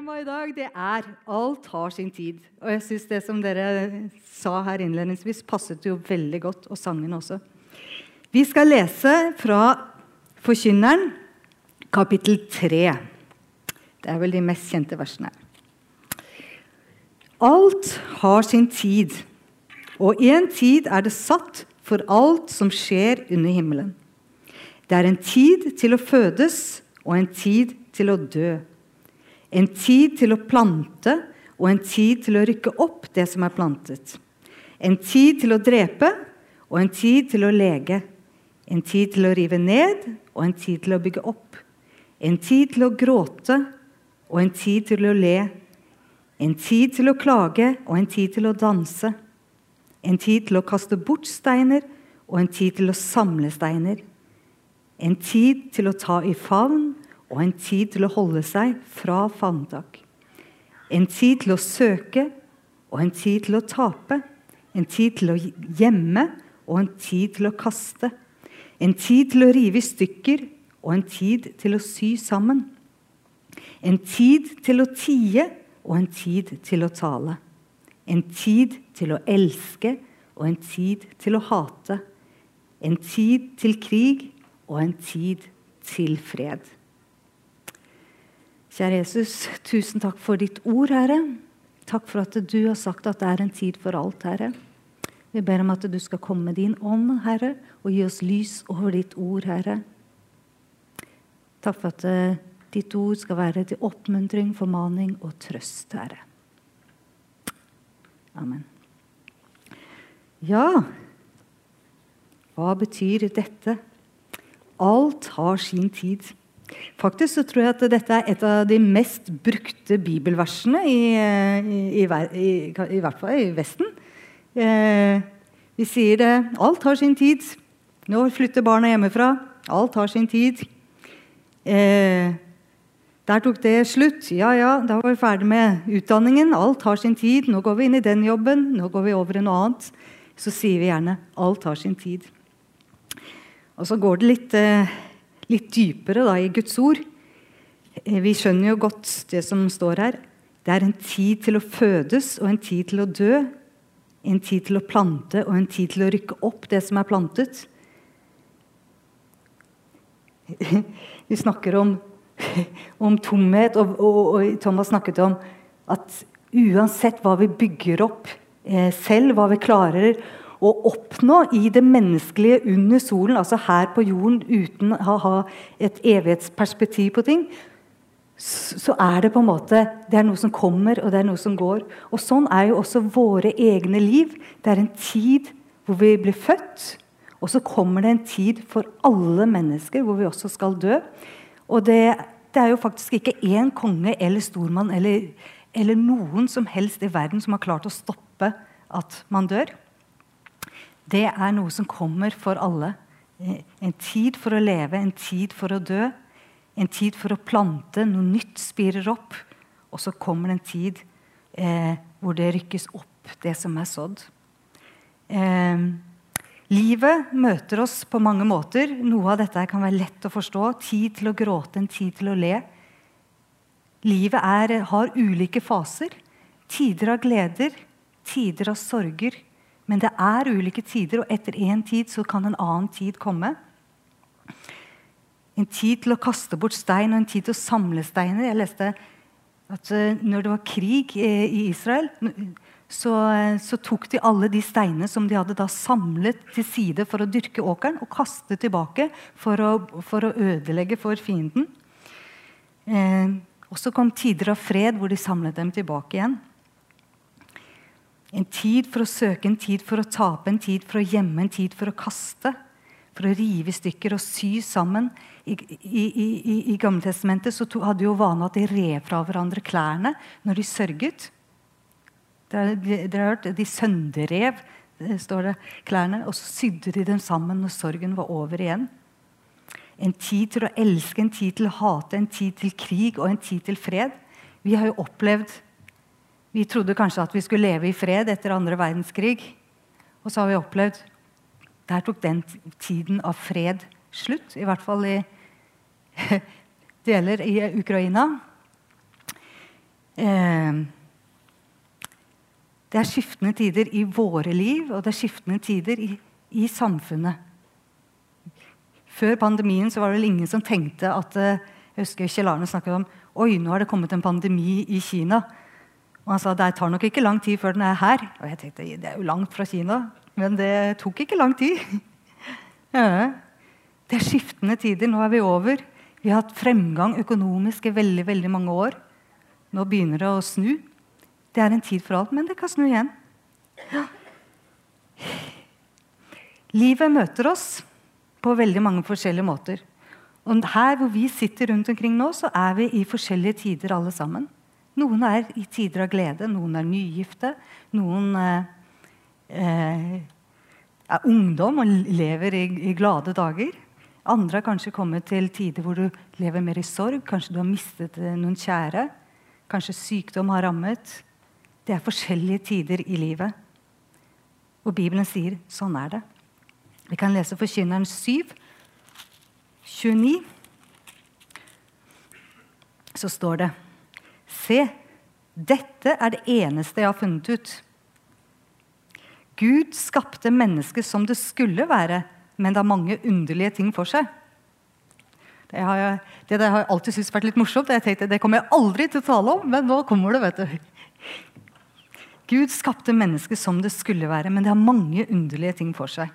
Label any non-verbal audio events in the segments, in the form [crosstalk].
Temaet i dag det er 'Alt har sin tid'. Og jeg syns det som dere sa her innledningsvis, passet jo veldig godt, og sangen også. Vi skal lese fra Forkynneren, kapittel 3. Det er vel de mest kjente versene. Alt har sin tid, og én tid er det satt for alt som skjer under himmelen. Det er en tid til å fødes og en tid til å dø. En tid til å plante og en tid til å rykke opp det som er plantet. En tid til å drepe og en tid til å lege. En tid til å rive ned og en tid til å bygge opp. En tid til å gråte og en tid til å le. En tid til å klage og en tid til å danse. En tid til å kaste bort steiner og en tid til å samle steiner. En tid til å ta i favn og en tid til å holde seg fra fanetak. En tid til å søke og en tid til å tape. En tid til å gjemme og en tid til å kaste. En tid til å rive i stykker og en tid til å sy sammen. En tid til å tie og en tid til å tale. En tid til å elske og en tid til å hate. En tid til krig og en tid til fred. Kjære Jesus, tusen takk for ditt ord, Herre. Takk for at du har sagt at det er en tid for alt, Herre. Vi ber om at du skal komme med din ånd, Herre, og gi oss lys over ditt ord, Herre. Takk for at uh, ditt ord skal være til oppmuntring, formaning og trøst, Herre. Amen. Ja, hva betyr dette? Alt har sin tid. Faktisk så tror jeg at dette er et av de mest brukte bibelversene i, i, i, i hvert fall i Vesten. Eh, vi sier det Alt har sin tid. Nå flytter barna hjemmefra. Alt har sin tid. Eh, der tok det slutt. Ja, ja, da var vi ferdig med utdanningen. Alt har sin tid. Nå går vi inn i den jobben. Nå går vi over i noe annet. Så sier vi gjerne 'alt har sin tid'. Og så går det litt, eh, litt dypere da, i Guds ord. Eh, vi skjønner jo godt det som står her. Det er en tid til å fødes og en tid til å dø. En tid til å plante og en tid til å rykke opp det som er plantet. [laughs] Vi snakker om, [laughs] om tomhet, og, og, og, Thomas snakket om at uansett hva vi bygger opp eh, selv, hva vi klarer å oppnå i det menneskelige under solen, altså her på jorden uten å ha et evighetsperspektiv på ting, så er det på en måte det er noe som kommer, og det er noe som går. Og Sånn er jo også våre egne liv. Det er en tid hvor vi blir født, og så kommer det en tid for alle mennesker hvor vi også skal dø. Og det, det er jo faktisk ikke én konge eller stormann eller, eller, noen som helst i verden som har klart å stoppe at man dør. Det er noe som kommer for alle. En tid for å leve, en tid for å dø. En tid for å plante, noe nytt spirer opp. Og så kommer det en tid eh, hvor det rykkes opp, det som er sådd. Eh, Livet møter oss på mange måter. Noe av dette kan være lett å forstå. Tid til å gråte, en tid til å le. Livet er, har ulike faser. Tider av gleder, tider av sorger. Men det er ulike tider, og etter én tid så kan en annen tid komme. En tid til å kaste bort stein og en tid til å samle steiner. Jeg leste at eh, når det var krig eh, i Israel så, eh, så, tok de alle de steinene som de hadde samlet til side for å dyrke åkeren, og kastet tilbake for å, for å ødelegge for fienden. Eh, og så kom tider av fred, hvor de samlet dem tilbake igjen. En tid for å søke, en tid for å tape, en tid for å gjemme, en tid for å kaste. For å rive i stykker og sy sammen. I, i, i, i Gammeltestamentet så hadde jo vanen at de rev fra hverandre klærne når de sørget. Dere har hørt De sønderrev står det, klærne, og så sydde de dem sammen når sorgen var over igjen. En tid til å elske, en tid til å hate, en tid til krig og en tid til fred. Vi har jo opplevd Vi trodde kanskje at vi skulle leve i fred etter andre verdenskrig. Og så har vi opplevd Der tok den tiden av fred slutt. I hvert fall i [laughs] deler i Ukraina. eh, Det er skiftende tider i våre liv, og det er skiftende tider i, i samfunnet. Før pandemien var det vel ingen som tenkte at eh, Jeg husker Kjell Arne snakket om Oi, nå har det kommet en pandemi i Kina. Og han sa det tar nok ikke lang tid før den er her. Og jeg tenkte det er jo langt fra Kina. Men det tok ikke lang tid. [laughs] Ja. Det er skiftende tider. Nå er vi over. Vi har hatt fremgang økonomisk i veldig, veldig mange år. Nå begynner det å snu. Det er en tid for alt, men det kan snu igjen. Ja. Livet møter oss på veldig mange forskjellige måter. Og her hvor vi sitter rundt omkring nå, så er vi i forskjellige tider alle sammen. Noen er i tider av glede, noen er nygifte. Noen eh, eh, er ungdom og lever i, i, glade dager. Andre har kanskje kommet til tider hvor du lever mer i sorg. Kanskje du har mistet eh, noen kjære. Kanskje sykdom har rammet. Det er forskjellige tider i livet. Og Bibelen sier sånn er det. Vi kan lese Forkynneren 7, 29. Så står det Se, dette er det eneste jeg har funnet ut. Gud skapte mennesket som det skulle være, men det har mange underlige ting for seg. Det har jeg, det har jeg alltid syntes vært litt morsomt. Jeg tenkte, Det kommer jeg aldri til å tale om, men nå kommer det. vet du. Gud skapte mennesket som det skulle være, men det har mange underlige ting for seg.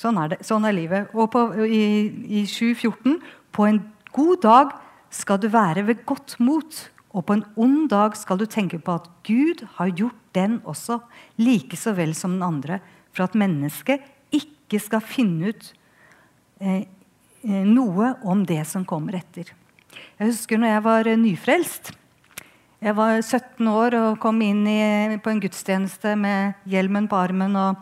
Sånn er, det, sånn er livet. Og på, i, i 7.14.: På en god dag skal du være ved godt mot, og på en ond dag skal du tenke på at Gud har gjort den også, like så vel som den andre, for at mennesket ikke skal finne ut eh, eh noe om det som kommer etter. Jeg husker når jeg var nyfrelst. Jeg var 17 år og kom inn i, på en gudstjeneste med hjelmen på armen. og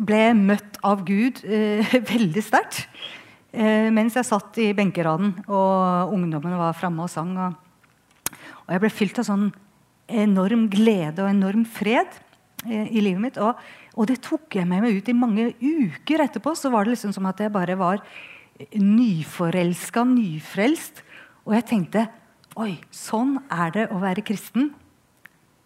ble møtt av Gud eh, [laughs] veldig sterkt eh, mens jeg satt i benkeraden og ungdommene var framme og sang. Og, og, jeg ble fylt av sånn enorm glede og enorm fred eh, i livet mitt. Og, og, det tok jeg med meg ut i mange uker etterpå. Så var det liksom som at jeg bare var nyforelska, nyfrelst. Og jeg tenkte Oi, sånn er det å være kristen.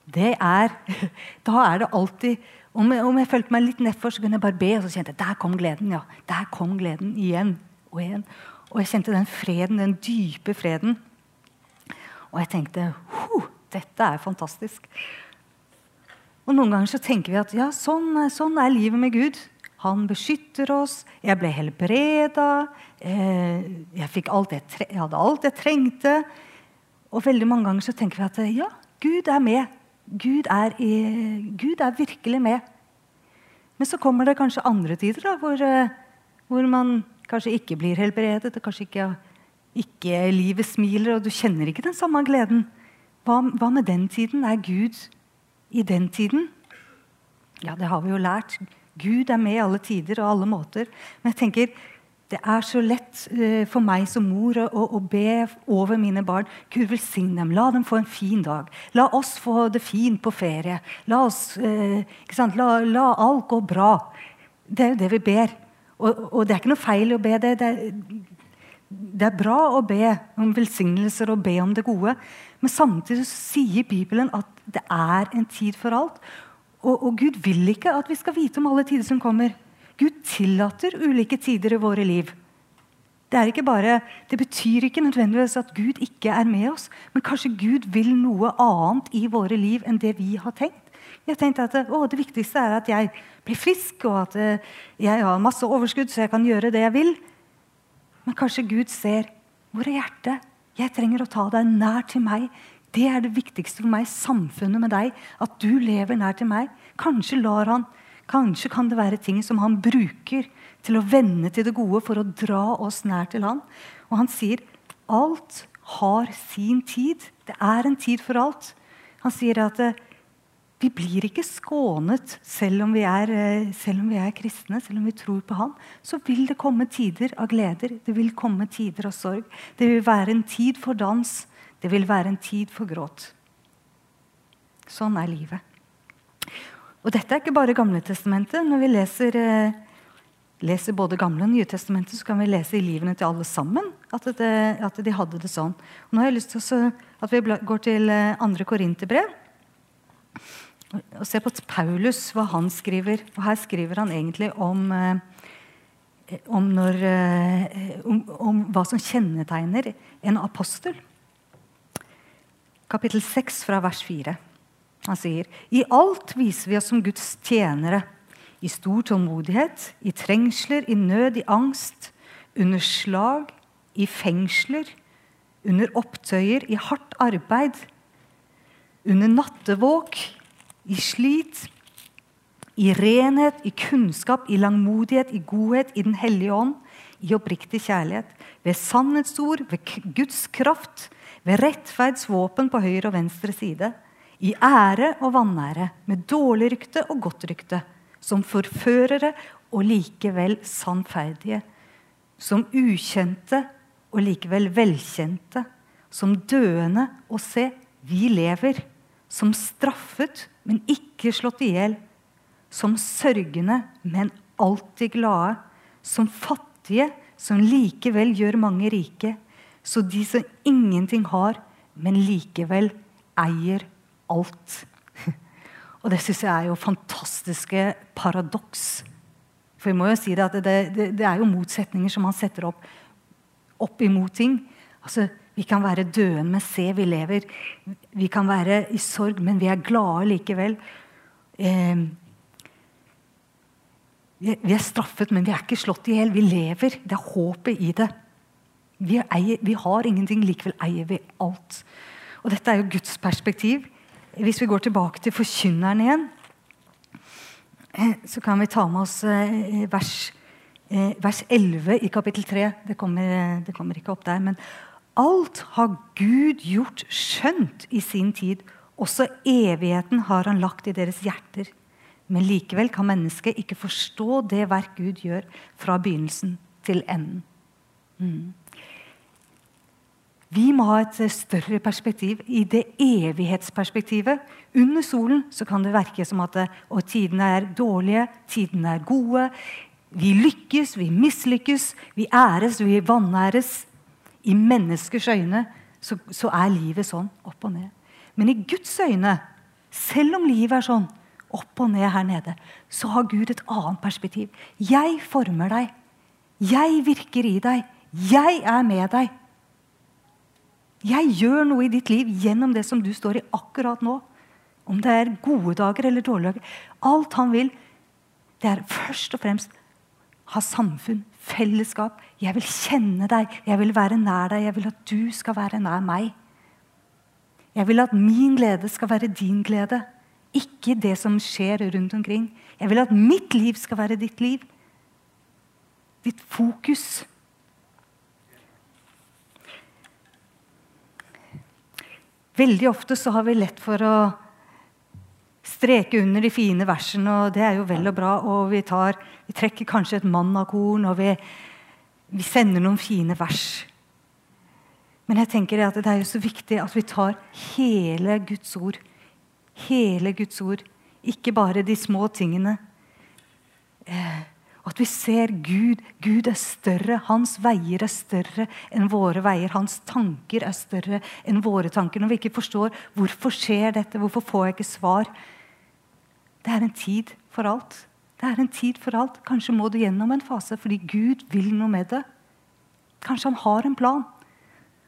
Det er [laughs] Da er det alltid om jeg, om jeg følte meg litt nedfor, så kunne jeg bare be, og så kjente jeg der kom gleden. ja, der kom gleden igjen og igjen. Og jeg kjente den freden, den dype freden. Og jeg tenkte dette er fantastisk. Og Noen ganger så tenker vi at ja, sånn, sånn er livet med Gud. Han beskytter oss. Jeg ble helbreda. Eh, jeg, fikk alt jeg, jeg hadde alt jeg trengte. Og veldig mange ganger så tenker vi at ja, Gud er med. Gud er, Gud er virkelig med. Men så kommer det kanskje andre tider da, hvor, eh, hvor man kanskje ikke blir helbredet, og kanskje ikke, ikke, livet smiler, og du kjenner ikke den samme gleden. Hva, hva, med den tiden? Er Gud i den tiden? Ja, det har vi jo lært. Gud er med i alle tider og alle måter. Men jeg tenker, det er så lett uh, for meg som mor å, å, be over mine barn. Gud velsigne dem. La dem få en fin dag. La oss få det fint på ferie. La, oss, uh, la, la alt gå bra. Det er jo det vi ber. Og, og, det er ikke noe feil å be det. Det er, det er bra å be om velsignelser og be om det gode. Men samtidig sier Bibelen at det er en tid for alt. Og, og, Gud vil ikke at vi skal vite om alle tider som kommer. Gud tillater ulike tider i våre liv. Det, bare, det betyr ikke nødvendigvis at Gud ikke er med oss, men kanskje Gud vil noe annet i våre liv enn det vi har tenkt. Jeg tenkte at å, Det viktigste er at jeg blir frisk, og at eh, jeg har masse overskudd, så jeg kan gjøre det jeg vil. Men kanskje Gud ser hvor er hjertet? Jeg trenger å ta deg nær til meg. Det er det viktigste for meg, samfunnet med deg. At du lever nær til meg. Kanskje lar han, kanskje kan det være ting som han bruker til å vende til det gode for å dra oss nær til han. Og han sier alt har sin tid. Det er en tid for alt. Han sier at eh, vi blir ikke skånet selv om, er, eh, selv om, vi er, kristne, selv om vi tror på Han. Så vil det komme tider av gleder, det vil komme tider av sorg. Det vil være en tid for dans, det vil være en tid for gråt. Sånn er livet. Og dette er ikke bare Gamle testamentet. Når vi leser eh, leser både Gamle og Nye testamentet, så kan vi lese i livene til alle sammen at, det, at de hadde det sånn. Og nå har jeg lyst til at vi går til eh, andre Korinterbrev og se på Paulus, hva han skriver. Og her skriver han egentlig om, eh, om, når, eh, om, om hva som kjennetegner en apostel. Kapittel 6 fra vers 4. Han sier i alt viser vi oss som Guds tjenere i stor tålmodighet, i trengsler, i nød, i angst, under slag, i fengsler, under opptøyer, i hardt arbeid, under nattevåk, i slit, i renhet, i kunnskap, i langmodighet, i godhet, i Den hellige ånd, i oppriktig kjærlighet, ved sannhetsord, ved Guds kraft, ved rettferdsvåpen på høyre og venstre side, i ære og vanære, med dårlig rykte og godt rykte som forførere og likevel sannferdige, som ukjente og likevel velkjente, som døende og se, vi lever, som straffet, men ikke slått i hjel, som sørgende, men alltid glade, som fattige, som likevel gjør mange rike, så de som ingenting har, men likevel eier alt. [laughs] Og det syns jeg er jo fantastiske paradoks. For vi må jo si det at det, det, det, er jo motsetninger som man setter opp, opp imot ting. Altså, vi kan være døende, men se, vi lever. Vi kan være i sorg, men vi er glade likevel. Eh, vi er straffet, men vi er ikke slått i hjel. Vi lever. Det er håpet i det. Vi, eier, vi har ingenting, likevel eier vi alt. Og dette er jo Guds perspektiv. Hvis vi går tilbake til forkynneren igjen, eh, så kan vi ta med oss eh, vers, eh, vers 11 i kapittel 3. Det kommer, det kommer ikke opp der. Men alt har Gud gjort skjønt i sin tid. Også evigheten har han lagt i deres hjerter. Men likevel kan mennesket ikke forstå det verk Gud gjør fra begynnelsen til enden. Mm. Vi må ha et større perspektiv. I det evighetsperspektivet. Under solen så kan det verke som at tidene er dårlige, tidene er gode. Vi lykkes, vi mislykkes, vi æres, vi vanæres. I menneskers øyne så, så er livet sånn. Opp og ned. Men i Guds øyne, selv om livet er sånn, opp og ned her nede, så har Gud et annet perspektiv. Jeg former deg. Jeg virker i deg. Jeg er med deg. Jeg gjør noe i ditt liv gjennom det som du står i akkurat nå. Om det er gode dager eller dårlige dager. Alt han vil, det er først og fremst ha samfunn, fellesskap. Jeg vil kjenne deg, jeg vil være nær deg, jeg vil at du skal være nær meg. Jeg vil at min glede skal være din glede, ikke det som skjer rundt omkring. Jeg vil at mitt liv skal være ditt liv. Ditt fokus. Veldig ofte så har vi lett for å streke under de fine versene, og det er jo vel og bra. Og vi, tar, vi trekker kanskje et mannakorn, og vi, vi, sender noen fine vers. Men jeg tenker at det er jo så viktig at vi tar hele Guds ord. Hele Guds ord. Ikke bare de små tingene. Eh, at vi ser Gud. Gud er større. Hans veier er større enn våre veier. Hans tanker er større enn våre tanker. Når vi ikke forstår hvorfor skjer dette, hvorfor får jeg ikke svar Det er en tid for alt. Det er en tid for alt. Kanskje må du gjennom en fase fordi Gud vil noe med det. Kanskje han har en plan.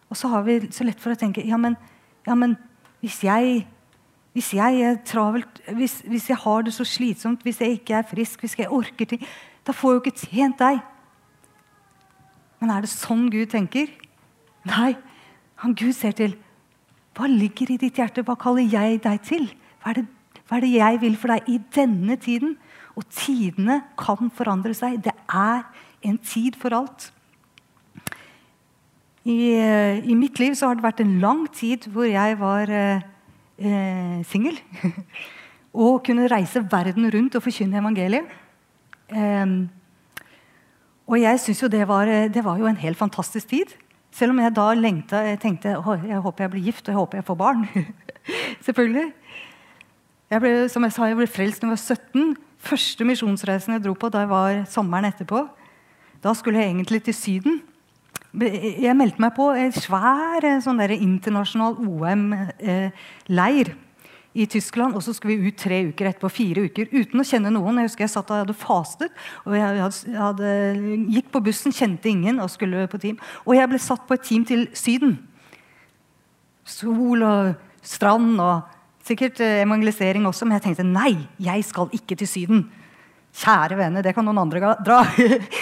Og så har vi så lett for å tenke ja, men, ja, men hvis jeg hvis jeg er travelt, hvis, hvis, jeg har det så slitsomt, hvis jeg ikke er frisk, hvis jeg orker ting da får jeg jo ikke tjent deg. Men er det sånn Gud tenker? Nei. Han Gud ser til hva ligger i ditt hjerte. Hva kaller jeg deg til? Hva er, det, hva er det jeg vil for deg i denne tiden? Og tidene kan forandre seg. Det er en tid for alt. I, I, mitt liv har det vært en lang tid hvor jeg var eh, eh singel. [laughs] og kunne reise verden rundt og forkynne evangeliet. Um, og jeg syns jo det var, det var jo en helt fantastisk tid. Selv om jeg da lengta Jeg tenkte jeg håper jeg blir gift og jeg håper jeg får barn. [laughs] Selvfølgelig. Jeg ble, som jeg sa, jeg ble frelst da jeg var 17. første misjonsreisen jeg dro på, da var sommeren etterpå. Da skulle jeg egentlig til Syden. Jeg meldte meg på en svær eh, sånn internasjonal OM-leir i Tyskland. Og så skulle vi ut tre uker etterpå, fire uker, uten å kjenne noen. Jeg husker jeg satt og hadde fastet. og jeg, hadde, hadde, gikk på bussen, kjente ingen og skulle på team. Og jeg ble satt på et team til Syden. Sol og strand og sikkert eh, evangelisering også. Men jeg tenkte nei, jeg skal ikke til Syden. Kjære vene, det kan noen andre dra.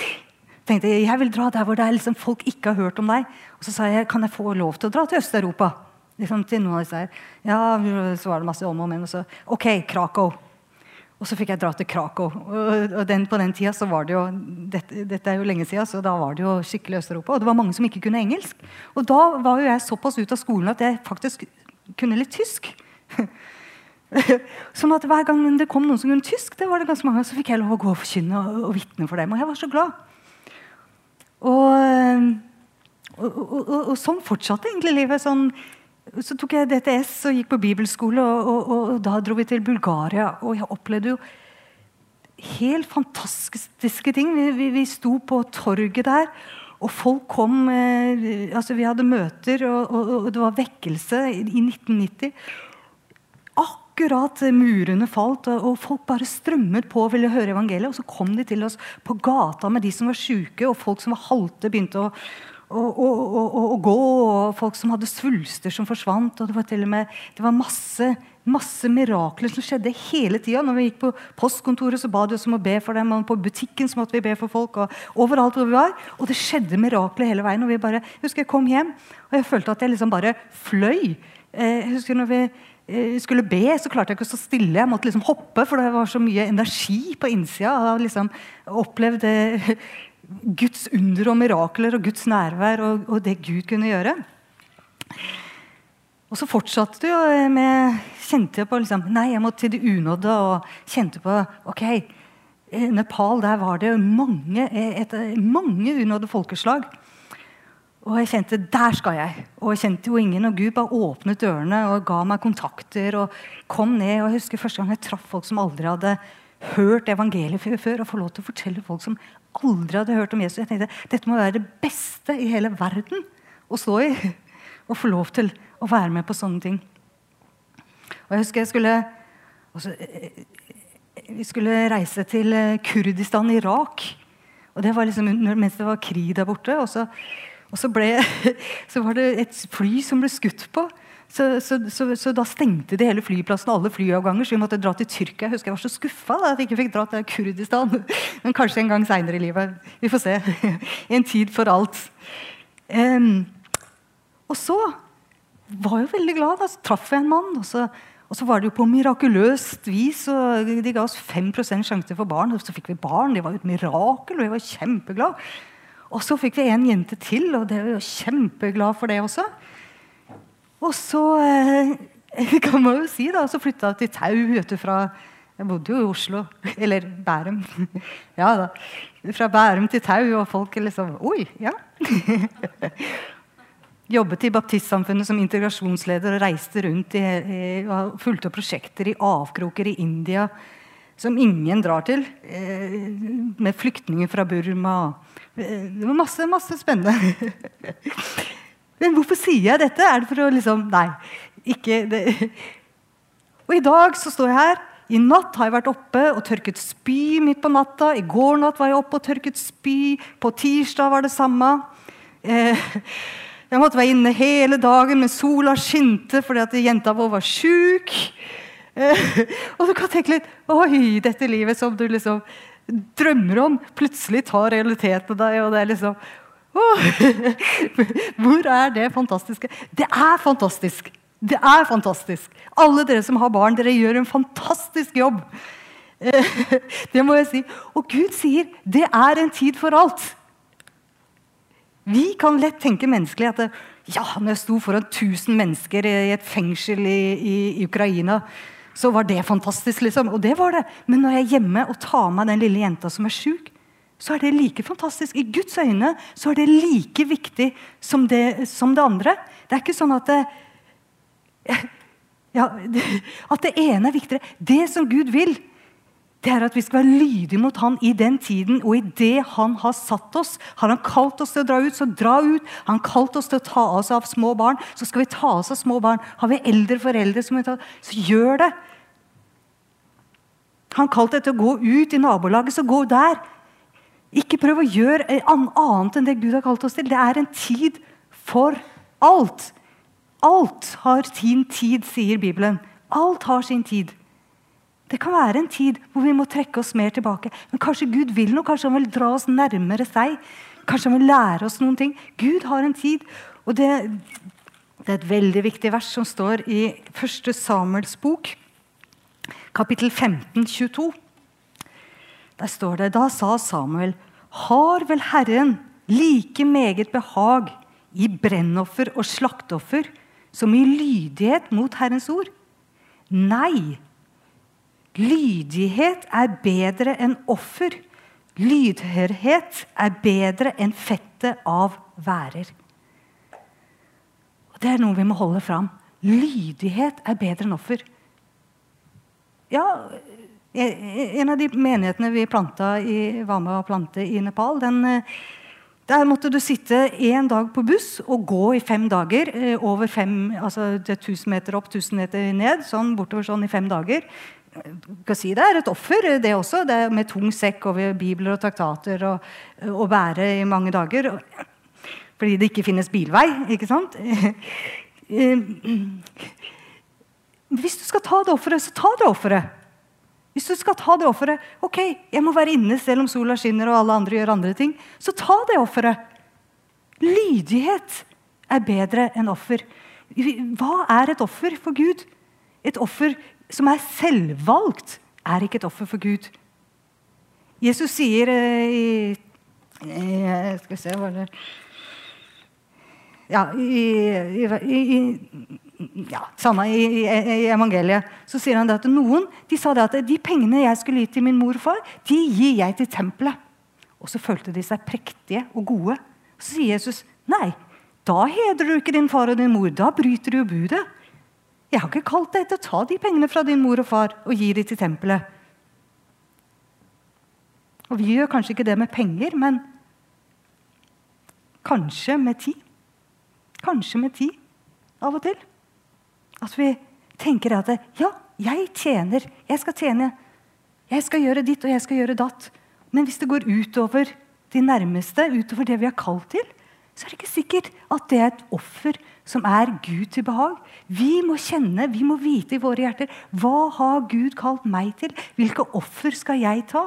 [laughs] tenkte Jeg vil dra der hvor liksom folk ikke har hørt om deg. Og så sa jeg kan jeg få lov til å dra til Øst-Europa. Liksom til noen av disse her. Ja, Så var det masse om og men. Og så OK, Krakow. Og så fikk jeg dra til Krakow. Og, den, på den tida så var det jo dette, dette, er jo lenge siden, så da var det jo skikkelig Øst-Europa. Og det var mange som ikke kunne engelsk. Og da var jo jeg såpass ute av skolen at jeg faktisk kunne litt tysk. [laughs] sånn at Hver gang det kom noen som kunne tysk, det var det ganske mange, så fikk jeg lov å gå og forkynne og, og vitne for dem. Og jeg var så glad. Og, og, og, og sånn fortsatte egentlig livet. Sånn, så tok jeg DTS og gikk på bibelskole, og, da dro vi til Bulgaria. Og jeg opplevde jo helt fantastiske ting. Vi, vi, vi sto på torget der. Og folk kom eh, altså Vi hadde møter, og, og, og, det var vekkelse i 1990. Akkurat murene falt, og folk bare strømmet på og ville høre evangeliet. Og så kom de til oss på gata med de som var sjuke, og folk som var halte, begynte å, å, å, å gå. Og folk som hadde svulster som forsvant. og Det var til og med det var masse masse mirakler som skjedde hele tida. Når vi gikk på postkontoret, så ba de oss om å be for dem. Og på butikken så måtte vi be for folk. Og overalt hvor vi var. Og det skjedde mirakler hele veien. Og vi bare, jeg husker jeg kom hjem, og jeg følte at jeg liksom bare fløy. Eh, jeg husker når vi skulle be, så klarte jeg ikke å stå stille. Jeg måtte liksom hoppe, for det var så mye energi på innsida. Jeg har liksom opplevd eh, Guds under og mirakler og Guds nærvær og, og det Gud kunne gjøre. Og så fortsatte du med Kjente jeg på liksom, Nei, jeg må til de unådde. Og kjente på ok, Nepal, der var det mange, et, mange unådde folkeslag. Og jeg kjente der skal jeg. Og jeg kjente jo ingen. Og Gud bare åpnet dørene og ga meg kontakter. og kom ned, og Jeg husker første gang jeg traff folk som aldri hadde hørt evangeliet før. Og få lov til å fortelle folk som aldri hadde hørt om Jesus. Jeg tenkte dette må være det beste i hele verden å stå i. [laughs] Og få lov til å være med på sånne ting. Og jeg husker jeg skulle også, Vi skulle reise til Kurdistan, Irak. Og det var liksom mens det var krig der borte. Og så, og så, ble, [laughs] så var det et fly som ble skutt på. Så, så, så, så, da stengte de hele flyplassen alle flyavganger, så vi måtte dra til Tyrkia. Jeg husker jeg var så skuffa at jeg ikke fikk dra til Kurdistan. [laughs] Men kanskje en gang seinere i livet. Vi får se. [laughs] En tid for alt. Um, og så var jo veldig glad. Da så traff jeg en mann. Og så, og var det jo på mirakuløst vis. og De ga oss 5% sjanse for barn. Og så fikk vi barn. Det var jo et mirakel. og jeg var kjempeglad. Og så fikk vi en jente til, og det var jo kjempeglad for det også. Og så eh, [laughs] kan man jo si da, så flytta jeg til Tau vet du, fra Jeg bodde jo i Oslo. [laughs] Eller Bærum. [laughs] ja da. Fra Bærum til Tau, og folk liksom Oi! Ja. Jobbet i baptistsamfunnet som integrasjonsleder og reiste rundt i, i, og fulgte prosjekter i avkroker i India som ingen drar til. Eh, med flyktninger fra Burma. Eh, det var masse, masse spennende. [laughs] Men hvorfor sier jeg dette? Er det for å liksom Nei. ikke det. Og i dag så står jeg her. I natt har jeg vært oppe og tørket spy midt på natta. I går natt var jeg oppe og tørket spy. På tirsdag var det samme. Eh, jeg måtte være inne hele dagen, men sola skinte fordi at jenta vår var sjuk. [laughs] Og du kan tenke litt Oi, dette livet som du liksom drømmer om, plutselig tar realiteten deg. og det er liksom oh, [laughs] Hvor er det fantastiske? Det er fantastisk! Det er fantastisk. Alle dere som har barn, dere gjør en fantastisk jobb. [laughs] Det må jeg si. Og Gud sier det er en tid for alt. Vi kan lett tenke menneskelig at ja, når jeg sto foran 1000 mennesker i et fengsel i, i, i, Ukraina, så var det fantastisk. liksom. Og det var det. Men når jeg er hjemme og tar med den lille jenta som er sjuk, så er det like fantastisk. I Guds øyne så er det like viktig som det, som det andre. Det er ikke sånn at det, [laughs] ja, [laughs] at det ene er viktigere. Det som Gud vil, det er at vi skal være lydige mot han i den tiden og i det han har satt oss. Har han kalt oss til å dra ut, så dra ut. Har han kalt oss til å ta oss av små barn, så skal vi ta oss av små barn. Har vi eldre foreldre, som tar, så gjør det. Han kalt deg til å gå ut i nabolaget, så gå der. Ikke prøv å gjøre annet enn det Gud har kalt oss til. Det er en tid for alt. Alt har sin tid, sier Bibelen. Alt har sin tid. Det kan være en tid hvor vi må trekke oss mer tilbake. Men kanskje Gud vil noe, kanskje han vil dra oss nærmere seg. Kanskje han vil lære oss noen ting. Gud har en tid. Og det, det er et veldig viktig vers som står i 1. Samuels bok, kapittel 15, 22. Der står det Da sa Samuel, har vel Herren like meget behag i brennoffer og slakteoffer som i lydighet mot Herrens ord? Nei, Lydighet er bedre enn offer. Lydhørhet er bedre enn fettet av værer. Og Det er noe vi må holde fram. Lydighet er bedre enn offer. Ja, En av de menighetene vi i, var med å plante i Nepal, den, eh, der måtte du sitte én dag på buss og gå i fem dager. Eh, over fem, altså 1000 meter opp, 1000 meter ned. sånn Bortover sånn i fem dager si det er et offer, det også. Det er med tung sekk over bibler og traktater å, bære i mange dager. Fordi det ikke finnes bilvei, ikke sant? Hvis du skal ta det offeret, så ta det offeret. Hvis du skal ta det offeret Ok, jeg må være inne selv om sola skinner og alle andre gjør andre ting. Så ta det offeret. Lydighet er bedre enn offer. Hva er et offer for Gud? Et offer som er selvvalgt, er ikke et offer for Gud. Jesus sier eh, i, i Skal vi se hva det ja, i, i, ja, samme i, evangeliet så sier han at noen de sa at de pengene jeg skulle gi til min mor og far, de gir jeg til tempelet. Og så følte de seg prektige og gode. Så sier Jesus nei, da hedrer du ikke din far og din mor. Da bryter du budet. Jeg har ikke kalt deg til å ta de pengene fra din mor og far og gi dem til tempelet. Og vi gjør kanskje ikke det med penger, men kanskje med tid. Kanskje med tid av og til. At vi tenker at ja, jeg tjener. Jeg skal tjene. Jeg skal gjøre ditt, og jeg skal gjøre datt. Men hvis det går utover de nærmeste, utover det vi har kalt til, så er det ikke sikkert at det er et offer som er Gud til behag. Vi må kjenne, vi må vite i våre hjerter hva har Gud kalt meg til? Hvilke offer skal jeg ta?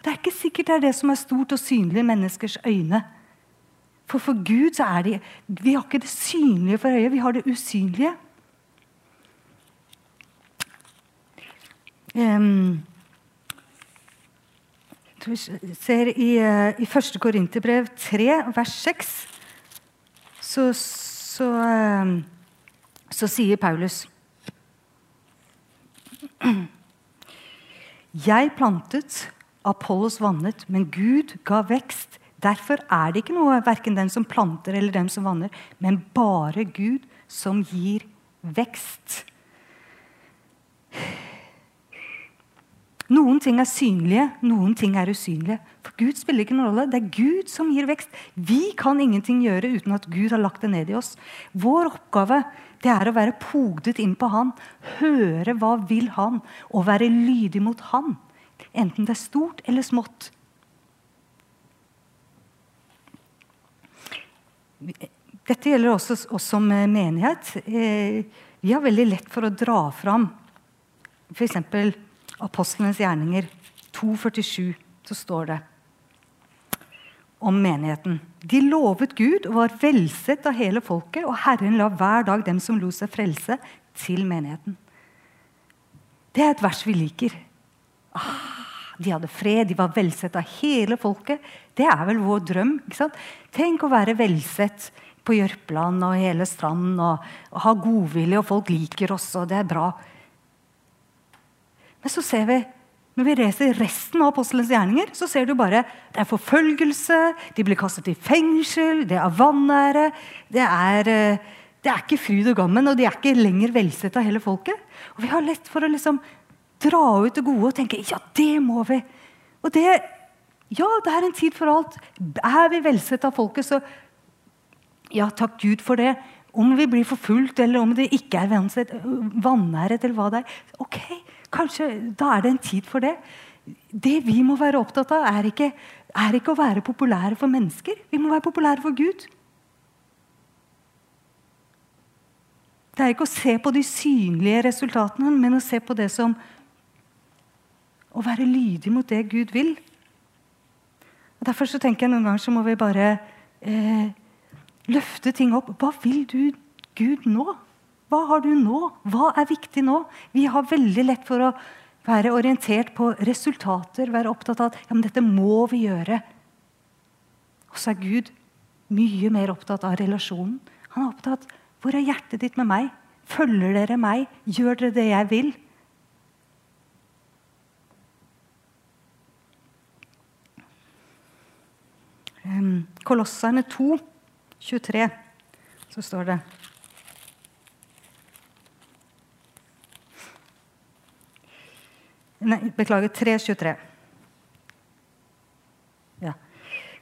Det er ikke sikkert det er det som er stort og synlig i menneskers øyne. For for Gud så er det Vi har ikke det synlige for øyet, vi har det usynlige. Um, ser i, uh, i 1. Korinterbrev 3, vers 6 så, så, ehm, så sier Paulus Jeg plantet, Apollos vannet, men Gud ga vekst. Derfor er det ikke noe verken den som planter eller den som vanner, men bare Gud som gir vekst. Noen ting er synlige, noen ting er usynlige. For Gud spiller ikke noen rolle. Det er Gud som gir vekst. Vi kan ingenting gjøre uten at Gud har lagt det ned i oss. Vår oppgave det er å være pogdet inn på Han, høre hva vil Han, og være lydig mot Han. Enten det er stort eller smått. Dette gjelder også oss som menighet. Eh, vi har veldig lett for å dra fram f.eks. Apostlenes gjerninger 2,47, så står det om menigheten. De lovet Gud og var velsett av hele folket, og Herren la hver dag dem som lo seg frelse, til menigheten. Det er et vers vi liker. Ah, de hadde fred, de var velsett av hele folket. Det er vel vår drøm. ikke sant? Tenk å være velsett på Jørpeland og hele stranden og, og ha godvilje, og folk liker oss, og det er bra. Men så ser vi når vi leser resten av apostelens gjerninger, så ser du bare det er forfølgelse, de blir kastet i fengsel, det er vanære. Det er, eh, det er ikke fryd og gammen, og de er ikke lenger velsett av hele folket. Og Vi har lett for å liksom dra ut det gode og tenke ja, det må vi. Og det, ja, det er en tid for alt. Er vi velsett av folket, så ja, takk Gud for det. Om vi blir forfulgt, eller om det ikke er vanæret, eller hva det er. Ok, kanskje da er det en tid for det. Det vi må være opptatt av, er ikke, er ikke å være populære for mennesker. Vi må være populære for Gud. Det er ikke å se på de synlige resultatene, men å se på det som Å være lydig mot det Gud vil. Og Derfor så tenker jeg noen ganger så må vi bare eh, løfte ting opp. Hva vil du, Gud, nå? Hva har du nå? Hva er viktig nå? Vi har veldig lett for å være orientert på resultater, være opptatt av at ja, men dette må vi gjøre. Og så er Gud mye mer opptatt av relasjonen. Han er opptatt av hvor er hjertet ditt med meg? Følger dere meg? Gjør dere det jeg vil? Kolosserne 2, 23, så står det Nei, beklager. 3.23. Ja,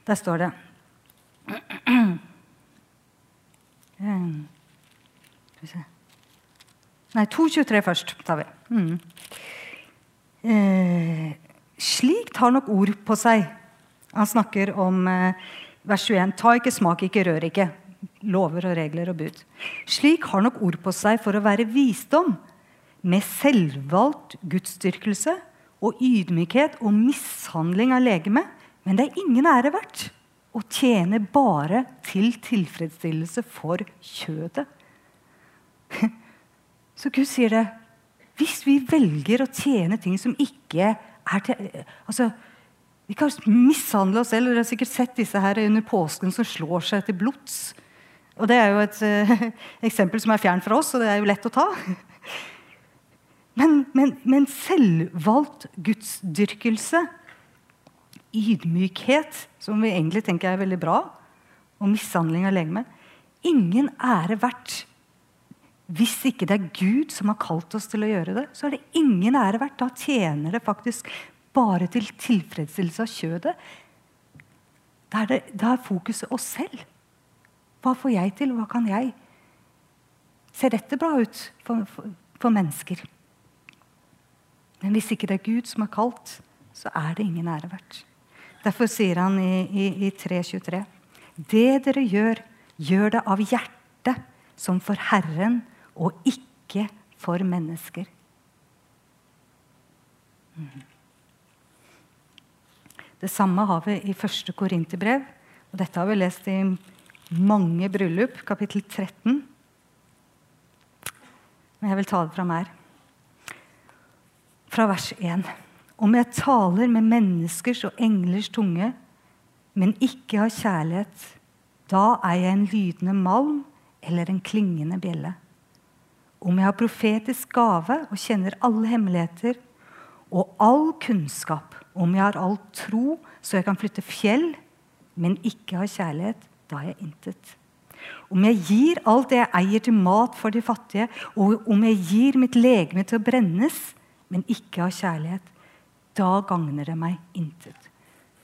der står det Nei, 2.23 først tar vi. Mm. Eh, slik tar nok ord på seg. Han snakker om eh, vers 21. Ta ikke, smak ikke, rør ikke. Lover og regler og bud. Slik har nok ord på seg for å være visdom, med selvvalgt gudsdyrkelse og ydmykhet og mishandling av legemet. Men det er ingen ære verdt å tjene bare til tilfredsstillelse for kjødet. [laughs] Så Gud sier det. Hvis vi velger å tjene ting som ikke er til altså, Vi kan mishandle oss selv. Dere har sikkert sett disse her under påsken som slår seg til blods. Og Det er jo et uh, [laughs] eksempel som er fjernt fra oss, og det er jo lett å ta. Men, men, men selvvalgt gudsdyrkelse, ydmykhet, som vi egentlig tenker er veldig bra, og mishandling av legemet Ingen ære verdt hvis ikke det er Gud som har kalt oss til å gjøre det, så er det ingen ære verdt. Da tjener det faktisk bare til tilfredsstillelse av kjødet. Da er, det, da er fokuset oss selv. Hva får jeg til? Hva kan jeg? Ser dette bra ut for, for, for mennesker? Men hvis ikke det er Gud som har kalt, så er det ingen ære verdt. Derfor sier han i, i, i 3.23.: Det dere gjør, gjør det av hjertet, som for Herren og ikke for mennesker. Mhm. Det samme har vi i første Korinterbrev. Og dette har vi lest i mange bryllup, kapittel 13. Men jeg vil ta det fram her. Fra vers 1. Om jeg taler med menneskers og englers tunge, men ikke har kjærlighet, da er jeg en lydende malm eller en klingende bjelle. Om jeg har profetisk gave og kjenner alle hemmeligheter og all kunnskap, om jeg har all tro så jeg kan flytte fjell, men ikke har kjærlighet, da er jeg intet. Om jeg gir alt det jeg eier til mat for de fattige, og om jeg gir mitt legeme til å brennes, men ikke har kjærlighet, da gagner det meg intet.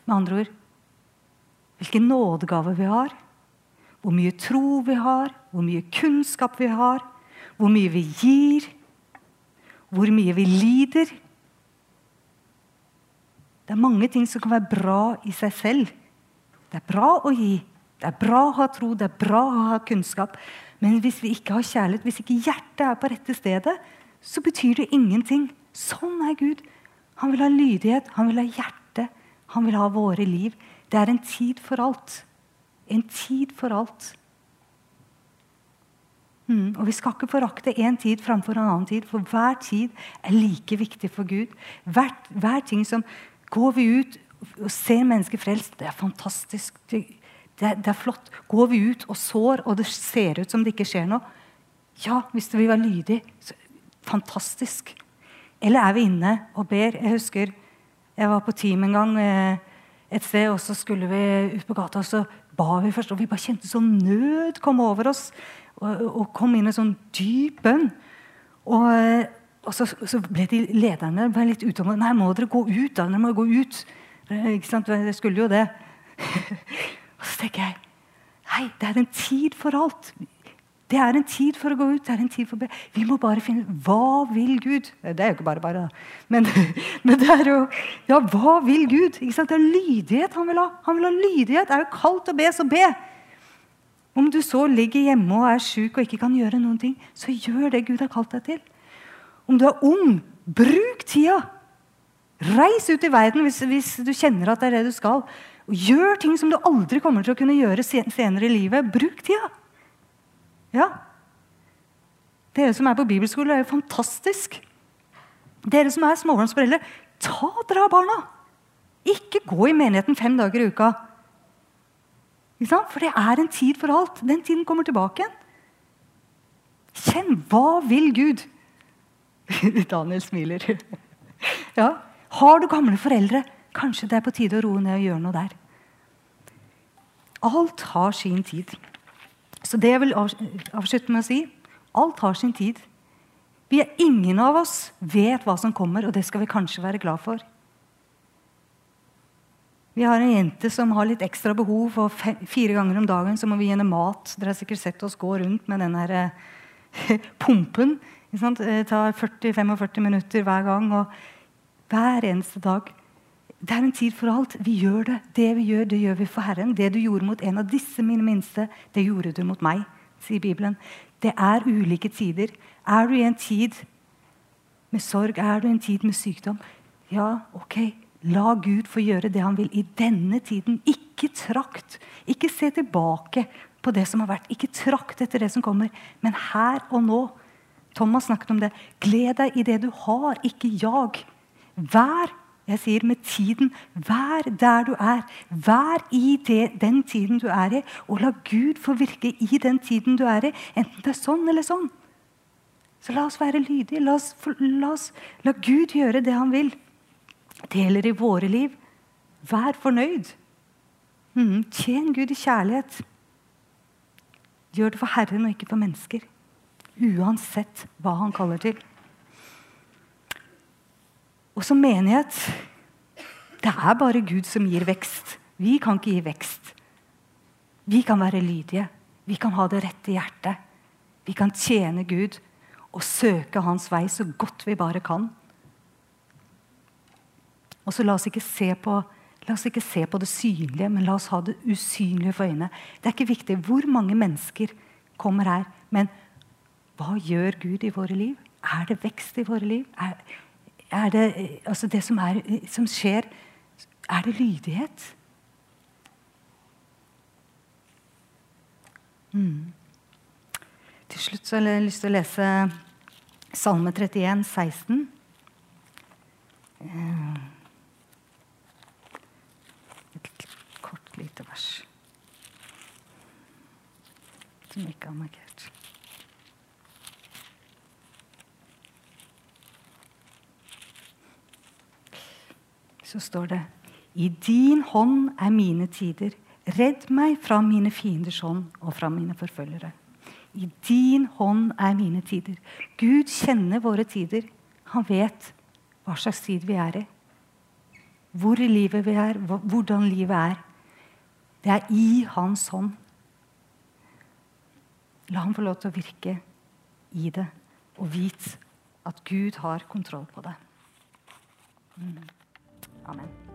Med andre ord hvilken nådegave vi har, hvor mye tro vi har, hvor mye kunnskap vi har, hvor mye vi gir, hvor mye vi lider. Det er mange ting som kan være bra i seg selv. Det er bra å gi, det er bra å ha tro, det er bra å ha kunnskap. Men hvis vi ikke har kjærlighet, hvis ikke hjertet er på rette stedet, så betyr det ingenting. Sånn er Gud. Han vil ha lydighet, han vil ha hjerte, han vil ha våre liv. Det er en tid for alt. En tid for alt. Mm, og Vi skal ikke forakte én tid framfor en annen tid, for hver tid er like viktig for Gud. Hver, hver ting som Går vi ut og ser mennesker frelst, det er fantastisk. Det, det, det, er flott. Går vi ut og sår, og det ser ut som det ikke skjer noe, ja, hvis det vil være lydig, så, fantastisk. Eller er vi inne og ber? Jeg husker jeg var på team en gang eh, et sted, og så skulle vi ut på gata, og så ba vi først, og vi bare kjente sånn nød komme over oss og, og kom inn i sånn dyp bønn. Og, og så, så, ble de lederne ble litt utålmodige. Nei, må dere gå ut? da? Dere må gå ut. Ikke sant? Jeg skulle jo det. [laughs] og så tenker jeg Nei, det er en tid for alt. Det er en tid for å gå ut. det er en tid for å be. Vi må bare finne Hva vil Gud? Det er jo ikke bare bare. Men, [laughs] men det er jo Ja, hva vil Gud? Ikke sant? Det er lydighet han vil ha. Han vil ha lydighet. Det er jo kaldt å be, så be. Om du så ligger hjemme og er sjuk og ikke kan gjøre noen ting, så gjør det Gud har kalt deg til. Om du er ung, bruk tida. Reis ut i verden hvis, hvis, du kjenner at det er det du skal. Gjør ting som du aldri kommer til å kunne gjøre senere i livet. Bruk tida. Ja. Dere som er på bibelskole, er jo fantastisk. Dere som er småbarnsforeldre, ta dere av barna. Ikke gå i menigheten fem dager i uka. For det er en tid for alt. Den tiden kommer tilbake igjen. Kjenn hva vil Gud? [laughs] Daniel smiler. [laughs] ja. Har du gamle foreldre, kanskje det er på tide å roe ned og gjøre noe der. Alt har sin tid. Så det jeg vil avslutte med å si alt har sin tid. Vi er Ingen av oss vet hva som kommer, og det skal vi kanskje være glad for. Vi har en jente som har litt ekstra behov, og fire ganger om dagen så må vi gi henne mat. Dere har sikkert sett oss gå rundt med den her, eh, [laughs] pumpen. Det tar 40-45 minutter hver gang. og Hver eneste dag. Det er en tid for alt. Vi gjør det. Det vi gjør, det gjør vi for Herren. Det du gjorde mot en av disse mine minste, det gjorde du mot meg, sier Bibelen. Det er ulike tider. Er du i en tid med sorg, er du i en tid med sykdom, ja, ok, La Gud få gjøre det han vil i denne tiden. Ikke trakt. Ikke se tilbake på det som har vært. Ikke trakt etter det som kommer. Men her og nå. Thomas snakket om det. Gled deg i det du har, ikke jag. Vær jeg sier med tiden. Vær der du er. Vær i det, den tiden du er i, og la Gud få virke i den tiden du er i. Enten det er sånn eller sånn. Så la oss være lydige. La, oss, la, oss, la Gud gjøre det han vil. Det gjelder i våre liv. Vær fornøyd. Mm, tjen Gud i kjærlighet. Gjør det for Herren og ikke for mennesker. Uansett hva han kaller til. Og som menighet det er bare Gud som gir vekst. Vi kan ikke gi vekst. Vi kan være lydige. Vi kan ha det rette hjertet. Vi kan tjene Gud og søke Hans vei så godt vi bare kan. Og så la oss ikke se på La oss ikke se på det synlige, men la oss ha det usynlige for øynene. Det er ikke viktig hvor mange mennesker kommer her, men hva gjør Gud i våre liv? Er det vekst i våre liv? Er, er det altså det som, er, som skjer Er det lydighet? Mm. Til slutt så har jeg lyst til å lese Salme 31, 16. Et kort, lite vers som ikke er markert. Så står det I din hånd er mine tider. Redd meg fra mine fienders hånd og fra mine forfølgere. I din hånd er mine tider. Gud kjenner våre tider. Han vet hva slags tid vi er i. Hvor i livet vi er, hvordan livet er. Det er i hans hånd. La ham få lov til å virke i det, og vit at Gud har kontroll på det. Mm. Amen.